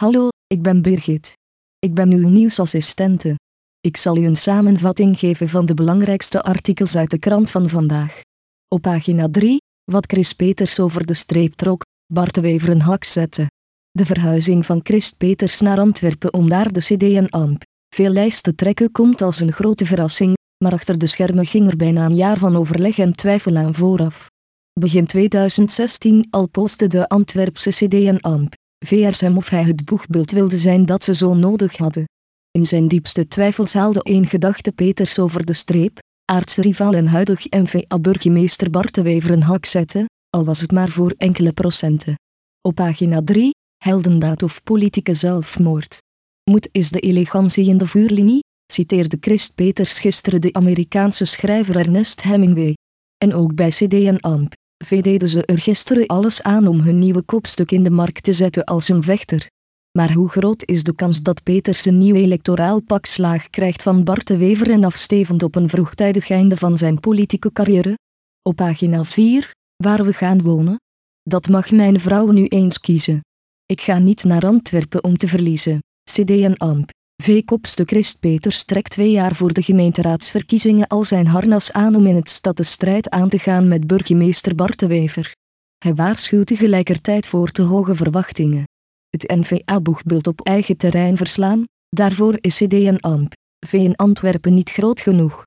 Hallo, ik ben Birgit. Ik ben uw nieuwsassistente. Ik zal u een samenvatting geven van de belangrijkste artikels uit de krant van vandaag. Op pagina 3, wat Chris Peters over de streep trok, Bart de Wever een hak zette. De verhuizing van Chris Peters naar Antwerpen om daar de CD en AMP veel lijst te trekken komt als een grote verrassing, maar achter de schermen ging er bijna een jaar van overleg en twijfel aan vooraf. Begin 2016 al postte de Antwerpse CD en AMP VRSM of hij het boegbeeld wilde zijn dat ze zo nodig hadden. In zijn diepste twijfels haalde één gedachte Peters over de streep, aartsrivaal en huidig NVA-burgemeester Bart de Wever een hak zette, al was het maar voor enkele procenten. Op pagina 3, heldendaad of politieke zelfmoord. Moed is de elegantie in de vuurlinie, citeerde Christ Peters gisteren de Amerikaanse schrijver Ernest Hemingway. En ook bij CD en AMP, V deden ze er gisteren alles aan om hun nieuwe kopstuk in de markt te zetten als een vechter. Maar hoe groot is de kans dat Peters een nieuw electoraal pak krijgt van Bart de Wever en afstevend op een vroegtijdig einde van zijn politieke carrière? Op pagina 4, waar we gaan wonen? Dat mag mijn vrouw nu eens kiezen. Ik ga niet naar Antwerpen om te verliezen. CD en AMP. V-kopstuk Christ Peters trekt twee jaar voor de gemeenteraadsverkiezingen al zijn harnas aan om in het stad de strijd aan te gaan met burgemeester Bart de Wever. Hij waarschuwt tegelijkertijd voor te hoge verwachtingen. Het NVA-boegbeeld op eigen terrein verslaan, daarvoor is CD en AMP, V in Antwerpen niet groot genoeg.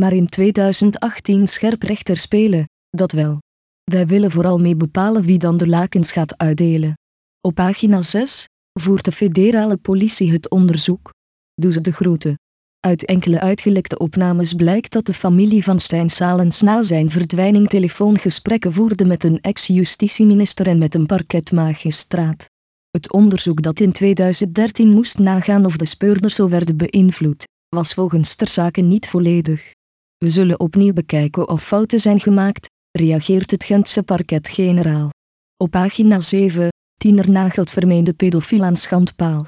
Maar in 2018 scherp rechter spelen, dat wel. Wij willen vooral mee bepalen wie dan de lakens gaat uitdelen. Op pagina 6 voert de federale politie het onderzoek. Doe ze de groeten. Uit enkele uitgelekte opnames blijkt dat de familie van Stijn Salens na zijn verdwijning telefoongesprekken voerde met een ex-justitieminister en met een parketmagistraat. Het onderzoek dat in 2013 moest nagaan of de speurders zo werden beïnvloed, was volgens ter zake niet volledig. We zullen opnieuw bekijken of fouten zijn gemaakt, reageert het Gentse parket-generaal. Op pagina 7, tiener nagelt vermeende pedofiel aan schandpaal.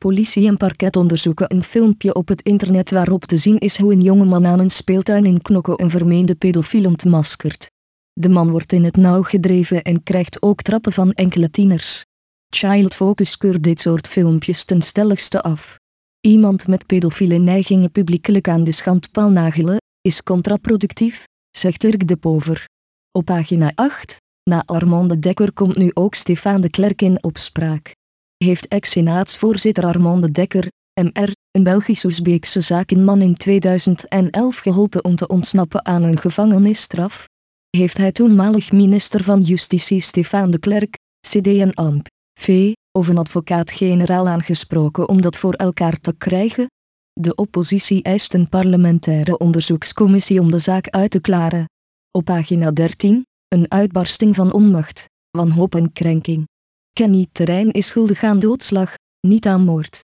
Politie en parket onderzoeken een filmpje op het internet waarop te zien is hoe een jongeman aan een speeltuin in Knokke een vermeende pedofiel ontmaskert. De man wordt in het nauw gedreven en krijgt ook trappen van enkele tieners. Child Focus keurt dit soort filmpjes ten stelligste af. Iemand met pedofiele neigingen publiekelijk aan de schandpaal nagelen, is contraproductief, zegt Dirk de Pover. Op pagina 8, na Armand de Dekker komt nu ook Stefan de Klerk in opspraak heeft ex-senaatsvoorzitter Armand de Dekker, MR, een Belgisch-Oezbeekse zakenman in 2011 geholpen om te ontsnappen aan een gevangenisstraf? Heeft hij toenmalig minister van Justitie Stefan de Klerk, CD en AMP, V, of een advocaat-generaal aangesproken om dat voor elkaar te krijgen? De oppositie eist een parlementaire onderzoekscommissie om de zaak uit te klaren. Op pagina 13, een uitbarsting van onmacht, wanhoop en krenking. Kenny Terrein is schuldig aan doodslag, niet aan moord.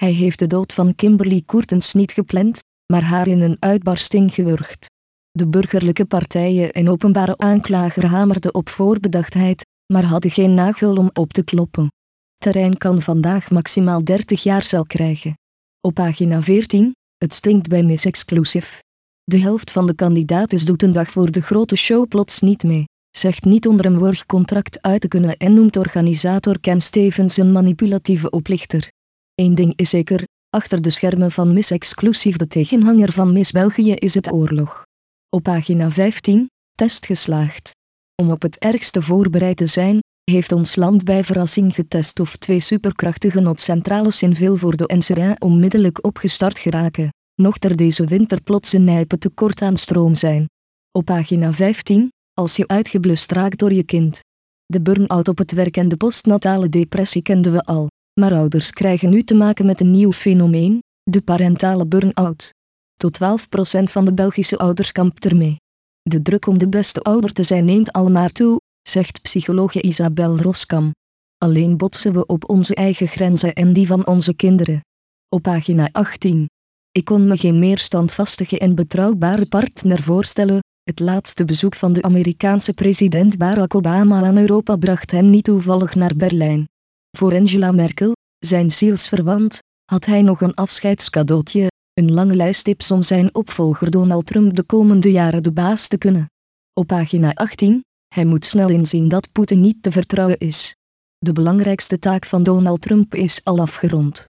Hij heeft de dood van Kimberly Koertens niet gepland, maar haar in een uitbarsting gewurgd. De burgerlijke partijen en openbare aanklager hamerden op voorbedachtheid, maar hadden geen nagel om op te kloppen. Terrein kan vandaag maximaal 30 jaar cel krijgen. Op pagina 14, het stinkt bij Miss Exclusive. De helft van de kandidaten doet een dag voor de grote show plots niet mee zegt niet onder een workcontract uit te kunnen en noemt organisator Ken Stevens een manipulatieve oplichter. Eén ding is zeker, achter de schermen van Miss Exclusief de tegenhanger van Miss België is het oorlog. Op pagina 15, test geslaagd. Om op het ergste voorbereid te zijn, heeft ons land bij verrassing getest of twee superkrachtige noodcentrales in veel voor de NCR onmiddellijk opgestart geraken, nog er deze winter plots een nijpen tekort aan stroom zijn. Op pagina 15, als je uitgeblust raakt door je kind. De burn-out op het werk en de postnatale depressie kenden we al, maar ouders krijgen nu te maken met een nieuw fenomeen, de parentale burn-out. Tot 12% van de Belgische ouders kampt ermee. De druk om de beste ouder te zijn neemt almaar toe, zegt psychologe Isabel Roskam. Alleen botsen we op onze eigen grenzen en die van onze kinderen. Op pagina 18. Ik kon me geen meer standvastige en betrouwbare partner voorstellen, het laatste bezoek van de Amerikaanse president Barack Obama aan Europa bracht hem niet toevallig naar Berlijn. Voor Angela Merkel, zijn zielsverwant, had hij nog een afscheidscadeautje, een lange lijst tips om zijn opvolger Donald Trump de komende jaren de baas te kunnen. Op pagina 18, hij moet snel inzien dat Poetin niet te vertrouwen is. De belangrijkste taak van Donald Trump is al afgerond.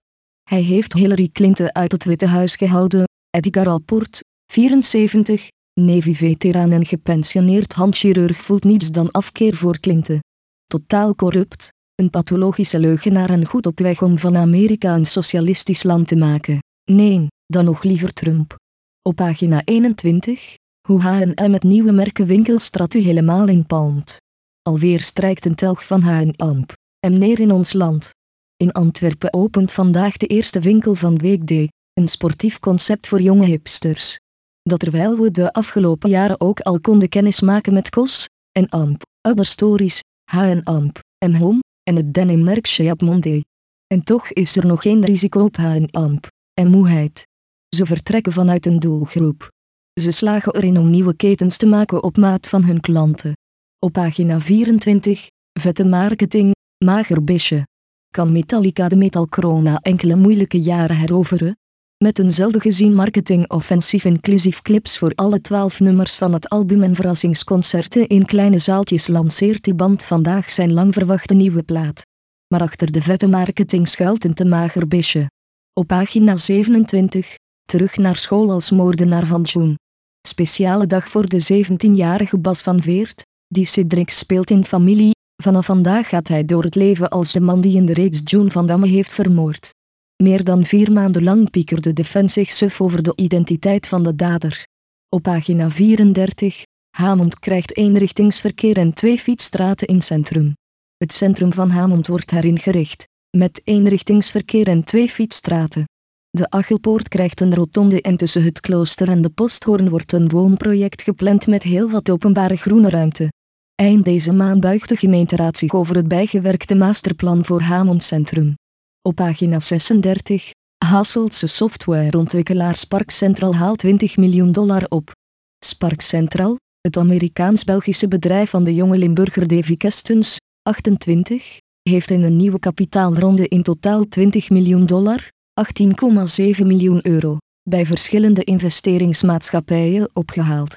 Hij heeft Hillary Clinton uit het Witte Huis gehouden, Edgar Alport, 74, Navy-veteraan en gepensioneerd handchirurg voelt niets dan afkeer voor Clinton. Totaal corrupt, een pathologische leugenaar en goed op weg om van Amerika een socialistisch land te maken. Nee, dan nog liever Trump. Op pagina 21, hoe H&M het nieuwe merkenwinkelstrategie helemaal inpalmt. Alweer strijkt een telg van H&M neer in ons land. In Antwerpen opent vandaag de eerste winkel van Weekday, een sportief concept voor jonge hipsters. Dat terwijl we de afgelopen jaren ook al konden kennismaken met COS en AMP, Other Stories, H&M, M Home en het denimmerk Cheyap Monday. En toch is er nog geen risico op H&M en moeheid. Ze vertrekken vanuit een doelgroep. Ze slagen erin om nieuwe ketens te maken op maat van hun klanten. Op pagina 24, vette marketing, mager bisje. Kan Metallica de Metal Corona enkele moeilijke jaren heroveren? Met een zelden gezien marketingoffensief inclusief clips voor alle twaalf nummers van het album en verrassingsconcerten in kleine zaaltjes lanceert die band vandaag zijn lang verwachte nieuwe plaat. Maar achter de vette marketing schuilt een te mager bisje. Op pagina 27, terug naar school als moordenaar van June. Speciale dag voor de 17-jarige Bas van Veert, die Cedric speelt in familie, vanaf vandaag gaat hij door het leven als de man die in de reeks June van Damme heeft vermoord. Meer dan vier maanden lang piekerde de fan zich suf over de identiteit van de dader. Op pagina 34, Hamond krijgt eenrichtingsverkeer en twee fietsstraten in centrum. Het centrum van Hamond wordt heringericht, met eenrichtingsverkeer en twee fietsstraten. De Achelpoort krijgt een rotonde en tussen het klooster en de posthoorn wordt een woonproject gepland met heel wat openbare groene ruimte. Eind deze maand buigt de gemeenteraad zich over het bijgewerkte masterplan voor Hamond Centrum. Op pagina 36, Hasseltse softwareontwikkelaar Spark Central haalt 20 miljoen dollar op. Spark Central, het Amerikaans-Belgische bedrijf van de jonge Limburger Davy Kestens, 28, heeft in een nieuwe kapitaalronde in totaal 20 miljoen dollar, 18,7 miljoen euro, bij verschillende investeringsmaatschappijen opgehaald.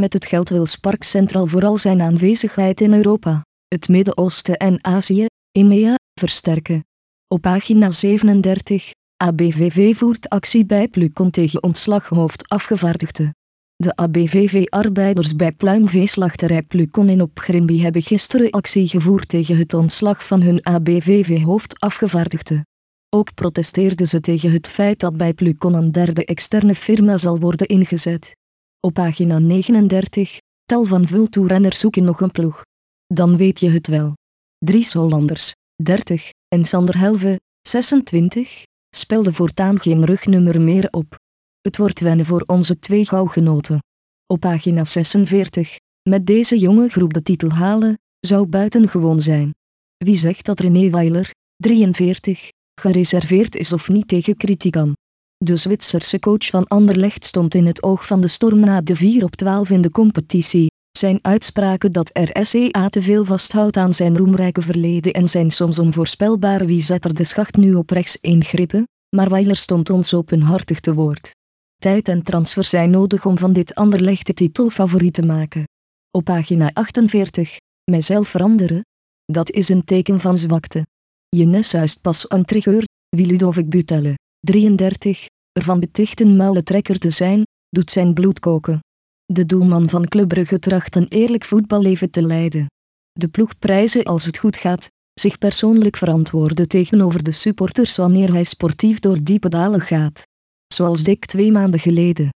Met het geld wil Spark Central vooral zijn aanwezigheid in Europa, het Midden-Oosten en Azië, EMEA, versterken. Op pagina 37, ABVV voert actie bij Plucon tegen ontslaghoofdafgevaardigde. De ABVV-arbeiders bij pluimveeslachterij Plucon in op Grimby hebben gisteren actie gevoerd tegen het ontslag van hun ABVV-hoofdafgevaardigde. Ook protesteerden ze tegen het feit dat bij Plucon een derde externe firma zal worden ingezet. Op pagina 39, tal van vultoerenners zoeken nog een ploeg. Dan weet je het wel. Dries Hollanders, 30, en Sander Helve, 26, spelden voortaan geen rugnummer meer op. Het wordt wennen voor onze twee gauwgenoten. Op pagina 46, met deze jonge groep de titel halen, zou buitengewoon zijn. Wie zegt dat René Weiler, 43, gereserveerd is of niet tegen kritiek aan? De Zwitserse coach van Anderlecht stond in het oog van de storm na de 4 op 12 in de competitie. Zijn uitspraken dat RSEA te veel vasthoudt aan zijn roemrijke verleden en zijn soms onvoorspelbare wie zet er de schacht nu op rechts ingrippen, maar Weiler stond ons openhartig te woord. Tijd en transfer zijn nodig om van dit Anderlecht de titel favoriet te maken. Op pagina 48, mijzelf veranderen? Dat is een teken van zwakte. Je nes pas een trigger, wie Ludovic Butelle, 33, ervan beticht een muilentrekker te zijn, doet zijn bloed koken. De doelman van Club Brugge tracht een eerlijk voetballeven te leiden. De ploeg prijzen als het goed gaat, zich persoonlijk verantwoorden tegenover de supporters wanneer hij sportief door diepe dalen gaat. Zoals dik twee maanden geleden.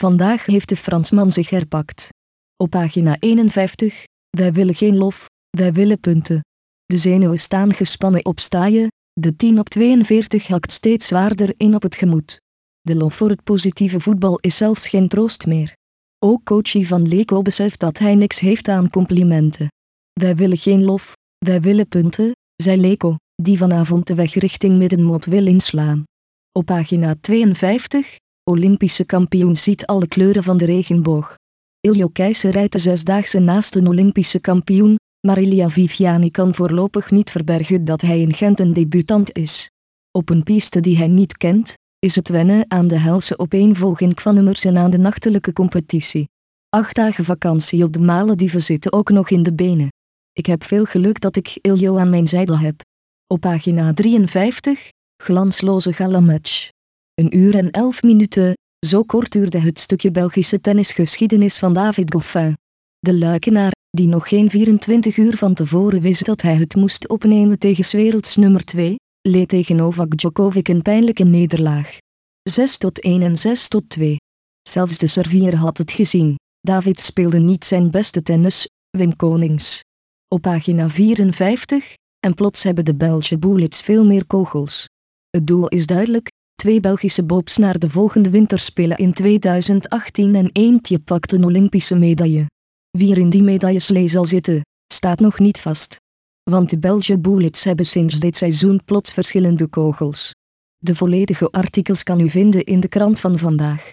Vandaag heeft de Fransman zich herpakt. Op pagina 51, wij willen geen lof, wij willen punten. De zenuwen staan gespannen op staaien, de 10 op 42 hakt steeds zwaarder in op het gemoed. De lof voor het positieve voetbal is zelfs geen troost meer. Ook coachie van Leko beseft dat hij niks heeft aan complimenten. Wij willen geen lof, wij willen punten, zei Leko, die vanavond de weg richting middenmoot wil inslaan. Op pagina 52, Olympische kampioen ziet alle kleuren van de regenboog. Iljo Keijzer rijdt de zesdaagse naast een Olympische kampioen, maar Ilia Viviani kan voorlopig niet verbergen dat hij in Gent een debutant is. Op een piste die hij niet kent, is het wennen aan de helse opeenvolging van nummers en aan de nachtelijke competitie. Acht dagen vakantie op de Malediven zitten ook nog in de benen. Ik heb veel geluk dat ik Iljo aan mijn zijde heb. Op pagina 53, glansloze galamatch. Een uur en elf minuten, zo kort duurde het stukje Belgische tennisgeschiedenis van David Goffin. De luikenaar, die nog geen 24 uur van tevoren wist dat hij het moest opnemen tegen werelds nummer 2, leed tegen Novak Djokovic een pijnlijke nederlaag. 6 tot 1 en 6 tot 2. Zelfs de servier had het gezien. David speelde niet zijn beste tennis, Wim Konings. Op pagina 54, en plots hebben de Belgische bullets veel meer kogels. Het doel is duidelijk, twee Belgische bobs naar de volgende winterspelen in 2018 en eentje pakt een Olympische medaille. Wie er in die medailleslee zal zitten, staat nog niet vast. Want de Belgische bullets hebben sinds dit seizoen plots verschillende kogels. De volledige artikels kan u vinden in de krant van vandaag.